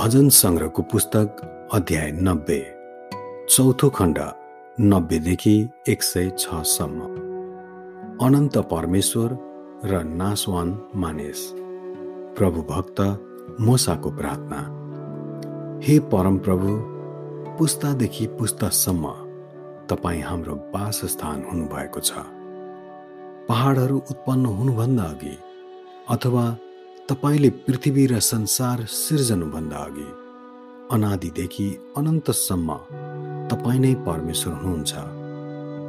भजन सङ्ग्रहको पुस्तक अध्याय नब्बे चौथो खण्ड नब्बेदेखि एक सय छसम्म अनन्त परमेश्वर र नासवान मानेस। प्रभु भक्त मोसाको प्रार्थना। हे परम प्रभु पुस्तादेखि पुस्तासम्म तपाईँ हाम्रो वासस्थान हुनुभएको छ। पहाडहरू उत्पन्न हुनुभन्दा अघि अथवा तपाईँले पृथ्वी र संसार सिर्जनुभन्दा अघि अनादिदेखि अनन्तसम्म तपाईँ नै परमेश्वर हुनुहुन्छ।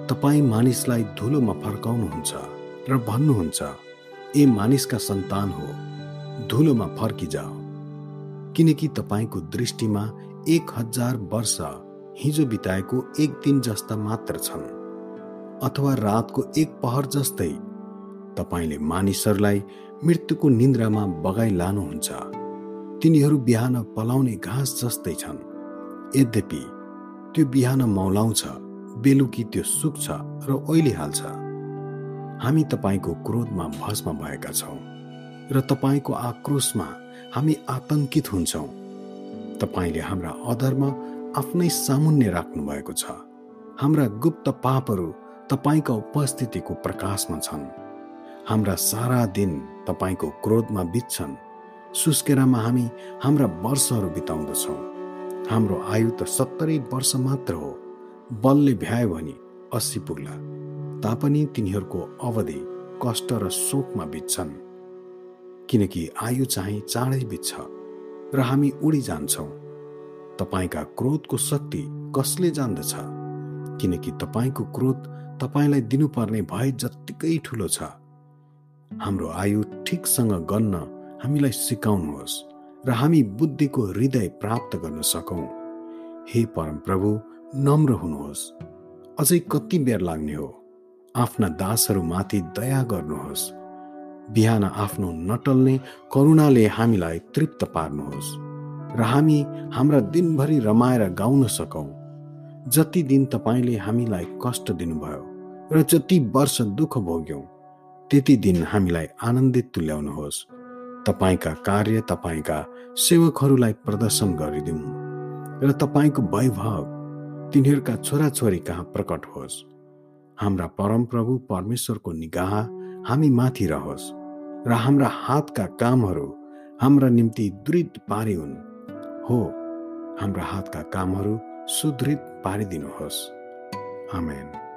तपाईँ मानिसलाई धुलोमा फर्काउनुहुन्छ र भन्नुहुन्छ ए मानिसका सन्तान हो धुलोमा फर्किजाओ। किनकि तपाईँको दृष्टिमा एक हजार वर्ष हिजो बिताएको एक दिन जस्ता मात्र छन् अथवा रातको एक पहर जस्तै तपाईँले मानिसहरूलाई मृत्युको निन्द्रामा बगाई लानुहुन्छ। तिनीहरू बिहान पलाउने घाँस जस्तै छन्। यद्यपि त्यो बिहान मौलाउँछ बेलुकी त्यो सुक्छ र ओइलिहाल्छ। हामी तपाईँको क्रोधमा भस्म भएका छौँ र तपाईँको आक्रोशमा हामी आतंकित हुन्छौँ। तपाईँले हाम्रा अधर्म आफ्नै सामुन्य राख्नु भएको छ। हाम्रा गुप्त पापहरू तपाईँका उपस्थितिको प्रकाशमा छन्। हाम्रा सारा दिन तपाईँको क्रोधमा बित्छन्। सुस्केरामा हामी हाम्रा वर्षहरू बिताउँदछौँ। हाम्रो आयु त सत्तरी वर्ष मात्र हो। बलले भ्यायो भने अस्सी पुग्ला। तापनि तिनीहरूको अवधि कष्ट र शोकमा बित्छन्। किनकि आयु चाहिँ चाँडै बित्छ र हामी उडी जान्छौँ तपाईँका क्रोधको शक्ति कसले जान्दछ? किनकि तपाईँको क्रोध तपाईँलाई दिनुपर्ने भए जत्तिकै ठुलो छ। हाम्रो आयु ठिकसँग गन्न हामीलाई सिकाउनुहोस् र हामी बुद्धिको हृदय प्राप्त गर्न सकौँ। हे परम प्रभु नम्र हुनुहोस्। अझै कति बेर लाग्ने हो आफ्ना दासहरूमाथि दया गर्नुहोस्। बिहान आफ्नो नटल्ने करुणाले हामीलाई तृप्त पार्नुहोस् र हामी हाम्रा दिनभरि रमाएर गाउन सकौँ। जति दिन तपाईँले हामीलाई कष्ट दिनुभयो र जति वर्ष दुःख भोग्यौँ त्यति दिन हामीलाई आनन्दित तुल्याउनुहोस्। तपाईँका कार्य तपाईँका सेवकहरूलाई प्रदर्शन गरिदिउँ र तपाईँको वैभव तिनीहरूका छोराछोरी कहाँ प्रकट होस्। हाम्रा परमप्रभु परमेश्वरको निगाह हामी माथि रहोस् र हाम्रा हातका कामहरू हाम्रा निम्ति दृढ पारिउन्। हो हाम्रा हातका कामहरू सुदृढ पारिदिनुहोस्। आमेन।